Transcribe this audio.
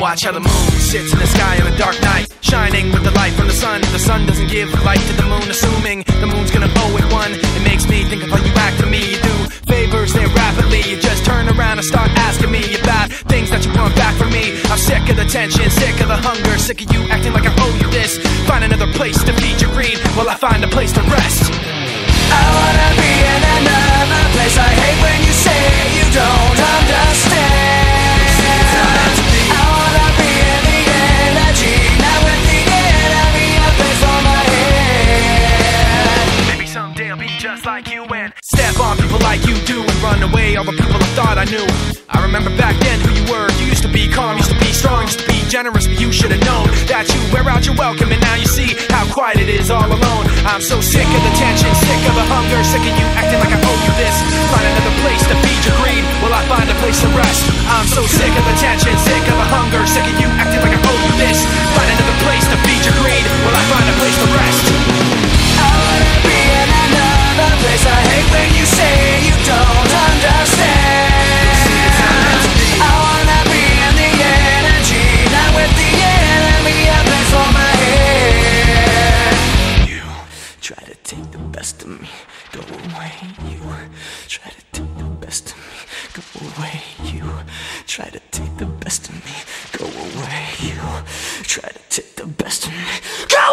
watch how the moon sits in the sky on a dark night, shining with the light from the sun. The sun doesn't give light to the moon, assuming the moon's gonna owe it one. It makes me think of how you act to me. You do favors there rapidly. You just turn around and start asking me about things that you want back from me. I'm sick of the tension, sick of the hunger, sick of you acting like I owe you this. Find another place to feed your greed while I find a place to rest. Like you and step on people like you do and run away all the people I thought I knew. I remember back then who you were. You used to be calm, used to be strong, used to be generous, but you should have known that you wear out your welcome and now you see how quiet it is all alone. I'm so sick of the tension, sick of the hunger, sick of you acting like I owe you this. Find another place to feed your greed while I find a place to rest. I'm so sick of the tension, sick of the hunger, sick of you acting like I owe you this. Best of me, go away. You try to take the best of me, go away. You try to take the best of me, go away. You try to take the best of me, go